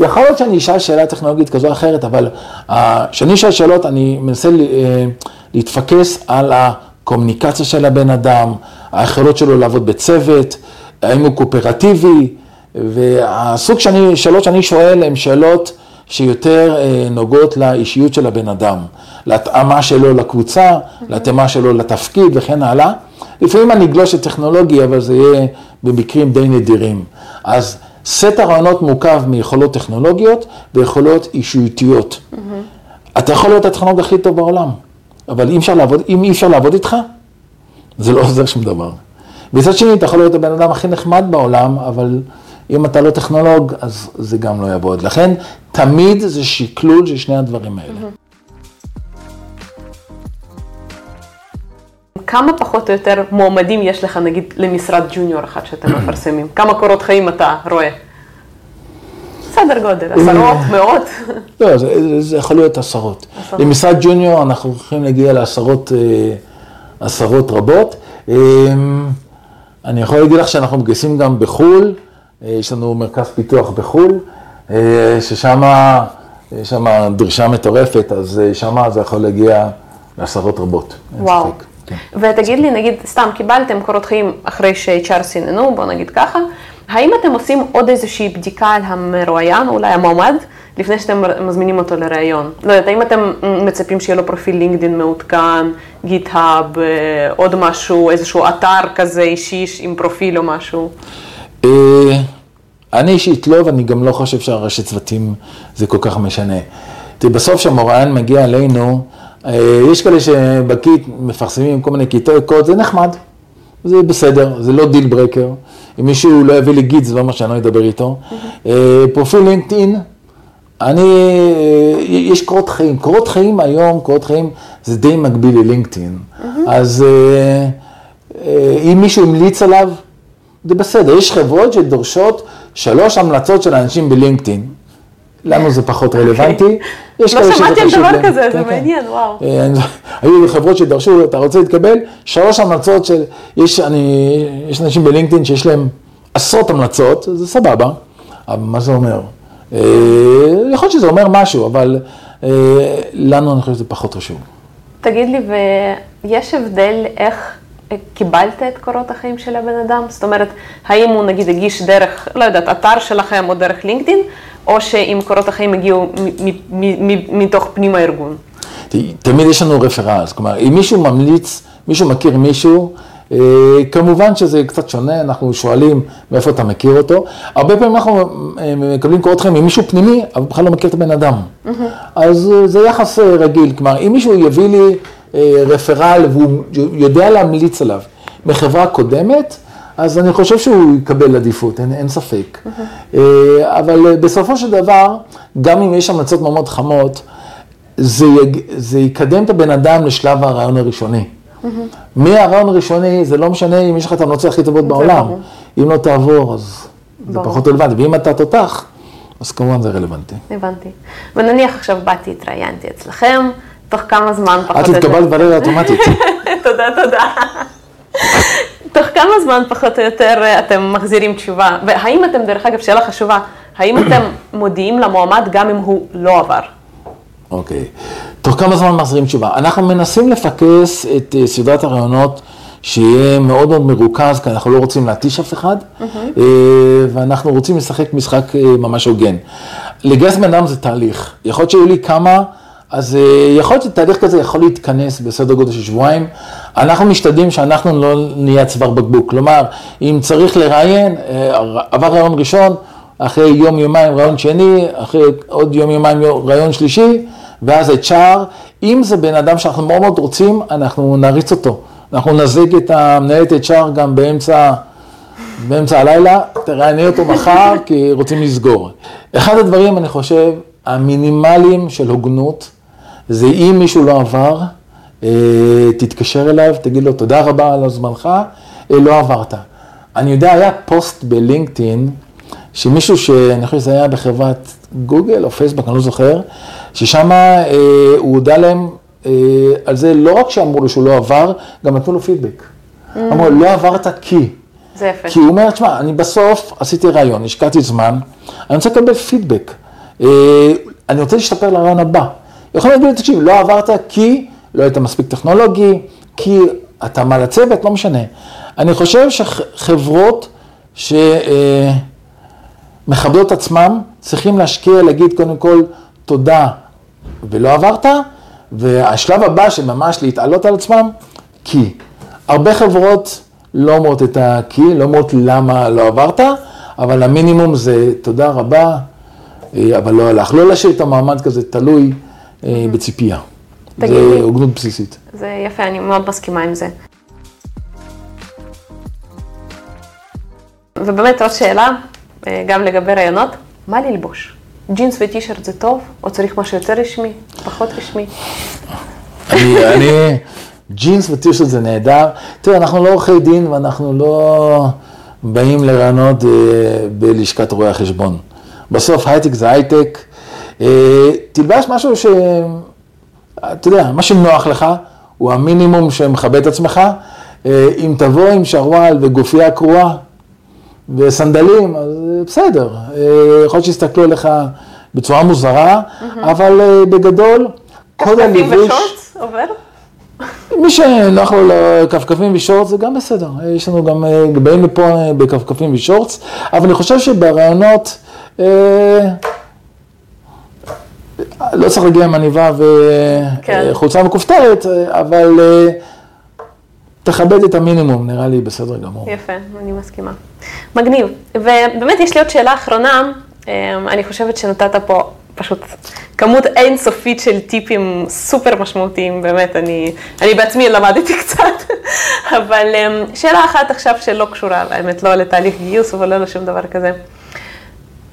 יכול להיות שאני אשאל שאלה טכנולוגית כזו או אחרת, אבל אה, כשאני אשאל שאלות, אני מנסה אה, להתפקס על הקומוניקציה של הבן אדם, היכולות שלו לעבוד בצוות, האם הוא קואופרטיבי, והסוג שאני, שאלות שאני שואל הן שאלות שיותר אה, נוגעות לאישיות של הבן אדם, להתאמה שלו לקבוצה, להתאמה שלו לתפקיד וכן הלאה. לפעמים אני אגלוש לטכנולוגי, אבל זה יהיה במקרים די נדירים. אז סט הרעיונות מורכב מיכולות טכנולוגיות ויכולות אישיותיות. אתה יכול להיות הטכנולוג הכי טוב בעולם, אבל אם, לעבוד, אם אי אפשר לעבוד איתך, זה לא עוזר שום דבר. מצד שני, אתה יכול להיות הבן אדם הכי נחמד בעולם, אבל אם אתה לא טכנולוג, אז זה גם לא יעבוד. לכן, תמיד זה שקלול של שני הדברים האלה. כמה פחות או יותר מועמדים יש לך, נגיד, למשרד ג'וניור אחד שאתם מפרסמים? כמה קורות חיים אתה רואה? סדר גודל, עשרות, מאות? לא, זה, זה יכול להיות עשרות. עשרות. למשרד ג'וניור אנחנו הולכים להגיע לעשרות אה, עשרות רבות. אה, אני יכול להגיד לך שאנחנו מגייסים גם בחו"ל, אה, יש לנו מרכז פיתוח בחו"ל, אה, ששם יש שם דרישה מטורפת, אז שם זה יכול להגיע לעשרות רבות. וואו. כן. ותגיד לי, נגיד, סתם קיבלתם קורות חיים אחרי ש-HR סיננו, בוא נגיד ככה, האם אתם עושים עוד איזושהי בדיקה על המרואיין, אולי המועמד, לפני שאתם מזמינים אותו לראיון? לא יודעת, האם אתם מצפים שיהיה לו פרופיל לינקדאין מעודכן, גיט-האב, אה, עוד משהו, איזשהו אתר כזה אישי עם פרופיל או משהו? אה, אני אישית לא, ואני גם לא חושב שהרשת צוותים זה כל כך משנה. תראי, בסוף כשהמרואיין מגיע אלינו, יש כאלה שב Git מפרסמים כל מיני קטעי קוד, זה נחמד, זה בסדר, זה לא deal breaker. אם מישהו לא יביא לי Git, זה לא אומר שאני לא אדבר איתו. אה, פרופיל LinkedIn, אני, אה, יש קורות חיים. קורות חיים היום, קורות חיים זה די מקביל ל LinkedIn. אז אה, אה, אם מישהו המליץ עליו, זה בסדר. יש חברות שדורשות שלוש המלצות של אנשים בלינקדאין. לנו זה פחות רלוונטי. יש לא שמעתי על דבר. כזה, כן, זה כן. מעניין, וואו. אה, היו חברות שדרשו, אתה רוצה להתקבל? שלוש המלצות של, יש, אני, יש אנשים בלינקדאין שיש להם עשרות המלצות, זה סבבה, אבל מה זה אומר? אה, יכול להיות שזה אומר משהו, אבל אה, לנו אני חושב שזה פחות חשוב. תגיד לי, ויש הבדל איך קיבלת את קורות החיים של הבן אדם? זאת אומרת, האם הוא נגיד הגיש דרך, לא יודעת, אתר שלכם או דרך לינקדאין, או שאם קורות החיים הגיעו מתוך פנים הארגון? תמיד יש לנו רפרנס, כלומר, אם מישהו ממליץ, מישהו מכיר מישהו, אה, כמובן שזה קצת שונה, אנחנו שואלים מאיפה אתה מכיר אותו. הרבה פעמים אנחנו אה, מקבלים קורות חיים ממישהו פנימי, אבל בכלל לא מכיר את הבן אדם. אז אה, זה יחס רגיל, כלומר, אם מישהו יביא לי רפרל והוא יודע להמליץ עליו מחברה קודמת, אז אני חושב שהוא יקבל עדיפות, אין, אין ספק. אה, אבל אה, בסופו של דבר, גם אם יש המלצות מאוד חמות, זה, יג... זה יקדם את הבן אדם לשלב הרעיון הראשוני. מהרעיון הראשוני, זה לא משנה אם יש לך את ההמלצות הכי טובות בעולם. אם לא תעבור, אז זה. פחות רלוונטי. ואם אתה תותח, אז כמובן זה רלוונטי. הבנתי. ונניח עכשיו באתי, התראיינתי אצלכם, תוך כמה זמן פחות את. התקבלת בלילה אוטומטית. תודה, תודה. תוך כמה זמן פחות או יותר אה, אתם מחזירים תשובה? והאם אתם, דרך אגב, שאלה חשובה, האם אתם מודיעים למועמד גם אם הוא לא עבר? אוקיי. תוך כמה זמן מחזירים תשובה? אנחנו מנסים לפקס את אה, סדרת הרעיונות שיהיה מאוד מאוד מרוכז, כי אנחנו לא רוצים להתיש אף אחד, אה, ואנחנו רוצים לשחק משחק ממש הוגן. לגייס בן אדם זה תהליך. יכול להיות שיהיו לי כמה, אז אה, יכול להיות שתהליך כזה יכול להתכנס בסדר גודל של שבועיים. אנחנו משתדלים שאנחנו לא נהיה צוואר בקבוק. כלומר, אם צריך לראיין, אה, עבר רעיון ראשון, אחרי יום יומיים רעיון שני, אחרי עוד יום יומיים רעיון שלישי, ואז HR. אם זה בן אדם שאנחנו מאוד מאוד רוצים, אנחנו נריץ אותו. אנחנו נזיג את המנהלת HR גם באמצע, באמצע הלילה, תראייני אותו מחר, כי רוצים לסגור. אחד הדברים, אני חושב, המינימליים של הוגנות, זה אם מישהו לא עבר, אה, תתקשר אליו, תגיד לו תודה רבה על הזמנך, אה, לא עברת. אני יודע, היה פוסט בלינקדאין, שמישהו שאני חושב שזה היה בחברת גוגל או פייסבוק, אני לא זוכר, ששם אה, הוא הודה להם אה, על זה, לא רק שאמרו לו שהוא לא עבר, גם נתנו לו פידבק. אמרו, לא עברת כי. זה יפה. כי הוא אומר, תשמע, אני בסוף עשיתי רעיון, השקעתי זמן, אני רוצה לקבל פידבק. אה, אני רוצה להשתפר לרעיון הבא. יכול להגיד לי, תקשיב, לא עברת כי לא היית מספיק טכנולוגי, כי אתה מה לצוות, לא משנה. אני חושב שחברות שמכבדות עצמם, צריכים להשקיע, להגיד קודם כל תודה ולא עברת, והשלב הבא שממש להתעלות על עצמם, כי. הרבה חברות לא אומרות את הכי, לא אומרות למה לא עברת, אבל המינימום זה תודה רבה, אה, אבל לא הלך. לא להשאיר את המעמד כזה תלוי אה, בציפייה. תגיד זה. הוגנות בסיסית. זה יפה, אני מאוד מסכימה עם זה. ובאמת עוד שאלה, אה, גם לגבי רעיונות, מה ללבוש? ג'ינס וטישרט זה טוב, או צריך משהו יותר רשמי, פחות רשמי? אני, אני, ג'ינס וטישרט זה נהדר. תראה, אנחנו לא עורכי דין ואנחנו לא באים לרעיונות אה, בלשכת רואי החשבון. בסוף הייטק זה הייטק. אה, תלבש משהו ש... אתה יודע, מה שנוח לך הוא המינימום שמכבד את עצמך. אה, אם תבוא עם שרוואל וגופייה קרועה וסנדלים, אז אה, בסדר. אה, יכול להיות שיסתכלו עליך בצורה מוזרה, אבל בגדול, כפכפים הלבוש... עובר? מי שנוח לו לכפכפים ושורטס זה גם בסדר, יש לנו גם, באים לפה בכפכפים ושורטס, אבל אני חושב שברעיונות, לא צריך להגיע עם עניבה כן. וחולצה מכופתרת, אה, אבל אה, תכבד את המינימום, נראה לי בסדר גמור. יפה, אני מסכימה. מגניב. ובאמת יש לי עוד שאלה אחרונה, אני חושבת שנתת פה פשוט כמות אינסופית של טיפים סופר משמעותיים, באמת, אני, אני בעצמי למדתי קצת, אבל שאלה אחת עכשיו שלא קשורה, האמת, לא לתהליך גיוס, אבל לא לשום דבר כזה.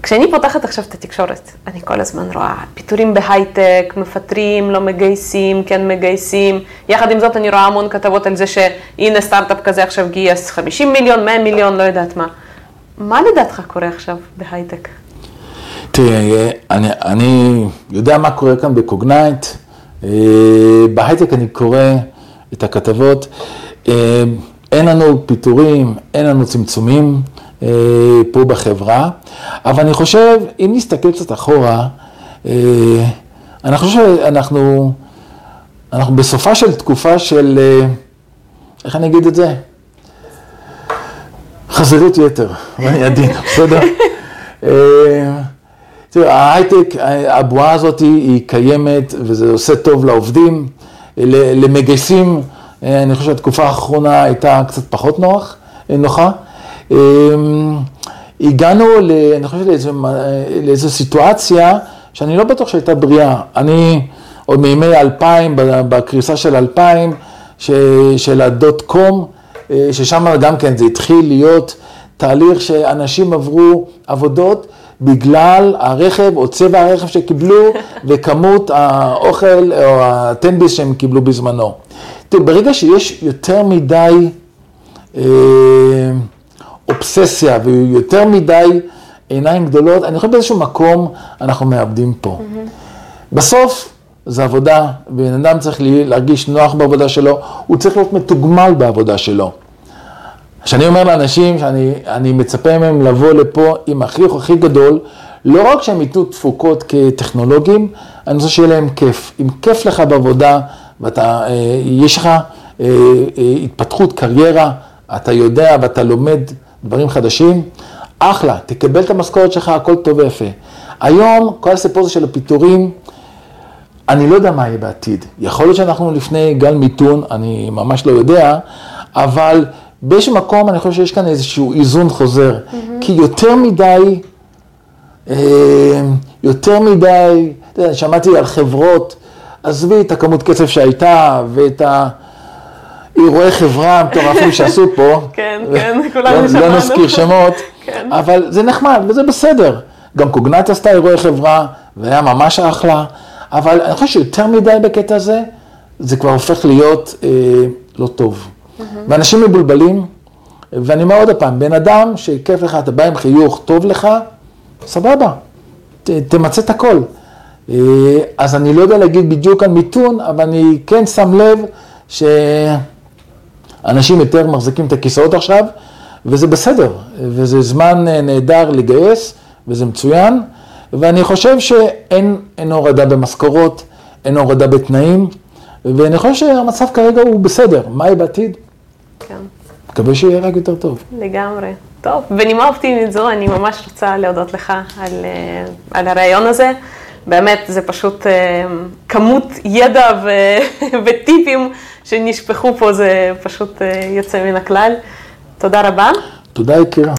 כשאני פותחת עכשיו את התקשורת, אני כל הזמן רואה פיטורים בהייטק, מפטרים, לא מגייסים, כן מגייסים. יחד עם זאת אני רואה המון כתבות על זה שהנה סטארט-אפ כזה עכשיו גייס 50 מיליון, 100 מיליון, לא יודעת מה. מה לדעתך קורה עכשיו בהייטק? תראה, אני, אני יודע מה קורה כאן ב Cognyte. אה, בהייטק אני קורא את הכתבות. אה, אין לנו פיטורים, אין לנו צמצומים פה בחברה, אבל אני חושב, אם נסתכל קצת אחורה, אני חושב שאנחנו אנחנו בסופה של תקופה של, איך אני אגיד את זה? חזירות יתר, ואני עדין, בסדר? תראה, ההייטק, הבועה הזאת היא קיימת וזה עושה טוב לעובדים, למגייסים, אני חושב שהתקופה האחרונה הייתה קצת פחות נוח, נוחה. הגענו, ל, אני חושב, לאיזו, לאיזו סיטואציה שאני לא בטוח שהייתה בריאה. אני עוד מימי 2000, בקריסה של 2000, ש, של הדוט קום, ששם גם כן זה התחיל להיות תהליך שאנשים עברו עבודות. בגלל הרכב או צבע הרכב שקיבלו וכמות האוכל או הטנביס שהם קיבלו בזמנו. תראו, ברגע שיש יותר מדי אה, אובססיה ויותר מדי עיניים גדולות, אני חושב באיזשהו מקום אנחנו מאבדים פה. Mm-hmm. בסוף זה עבודה, בן אדם צריך להרגיש נוח בעבודה שלו, הוא צריך להיות מתוגמל בעבודה שלו. כשאני אומר לאנשים שאני מצפה מהם לבוא לפה עם החיוך הכי גדול, לא רק שהם ייתנו תפוקות כטכנולוגים, אני רוצה שיהיה להם כיף. אם כיף לך בעבודה ואתה, אה, יש לך אה, אה, התפתחות, קריירה, אתה יודע ואתה לומד דברים חדשים, אחלה, תקבל את המשכורת שלך, הכל טוב ויפה. היום, כל הסיפור הזה של הפיטורים, אני לא יודע מה יהיה בעתיד. יכול להיות שאנחנו לפני גל מיתון, אני ממש לא יודע, אבל באיזשהו מקום אני חושב שיש כאן איזשהו איזון חוזר, mm-hmm. כי יותר מדי, אה, יותר מדי, אתה יודע, שמעתי על חברות, עזבי את הכמות כסף שהייתה ואת האירועי חברה המטורפים שעשו פה, כן, כן, כולנו לא, שמענו. לא נזכיר שמות, כן. אבל זה נחמד וזה בסדר. גם קוגנט עשתה אירועי חברה והיה ממש אחלה, אבל אני חושב שיותר מדי בקטע הזה, זה כבר הופך להיות אה, לא טוב. ואנשים מבולבלים, ואני אומר עוד פעם, בן אדם שכיף לך, אתה בא עם חיוך, טוב לך, סבבה, ת, תמצה את הכל. אה, אז אני לא יודע להגיד בדיוק על מיתון, אבל אני כן שם לב שאנשים יותר מחזיקים את הכיסאות עכשיו, וזה בסדר, וזה זמן אה, נהדר לגייס, וזה מצוין, ואני חושב שאין הורדה במשכורות, אין הורדה בתנאים, ואני חושב שהמצב כרגע הוא בסדר, מה יהיה בעתיד? כן. מקווה שיהיה רק יותר טוב. לגמרי. טוב, בנימה אופטימית זו, אני ממש רוצה להודות לך על, אה, על הרעיון הזה. באמת, זה פשוט אה, כמות ידע ו, וטיפים שנשפכו פה, זה פשוט אה, יוצא מן הכלל. תודה רבה. תודה יקירה.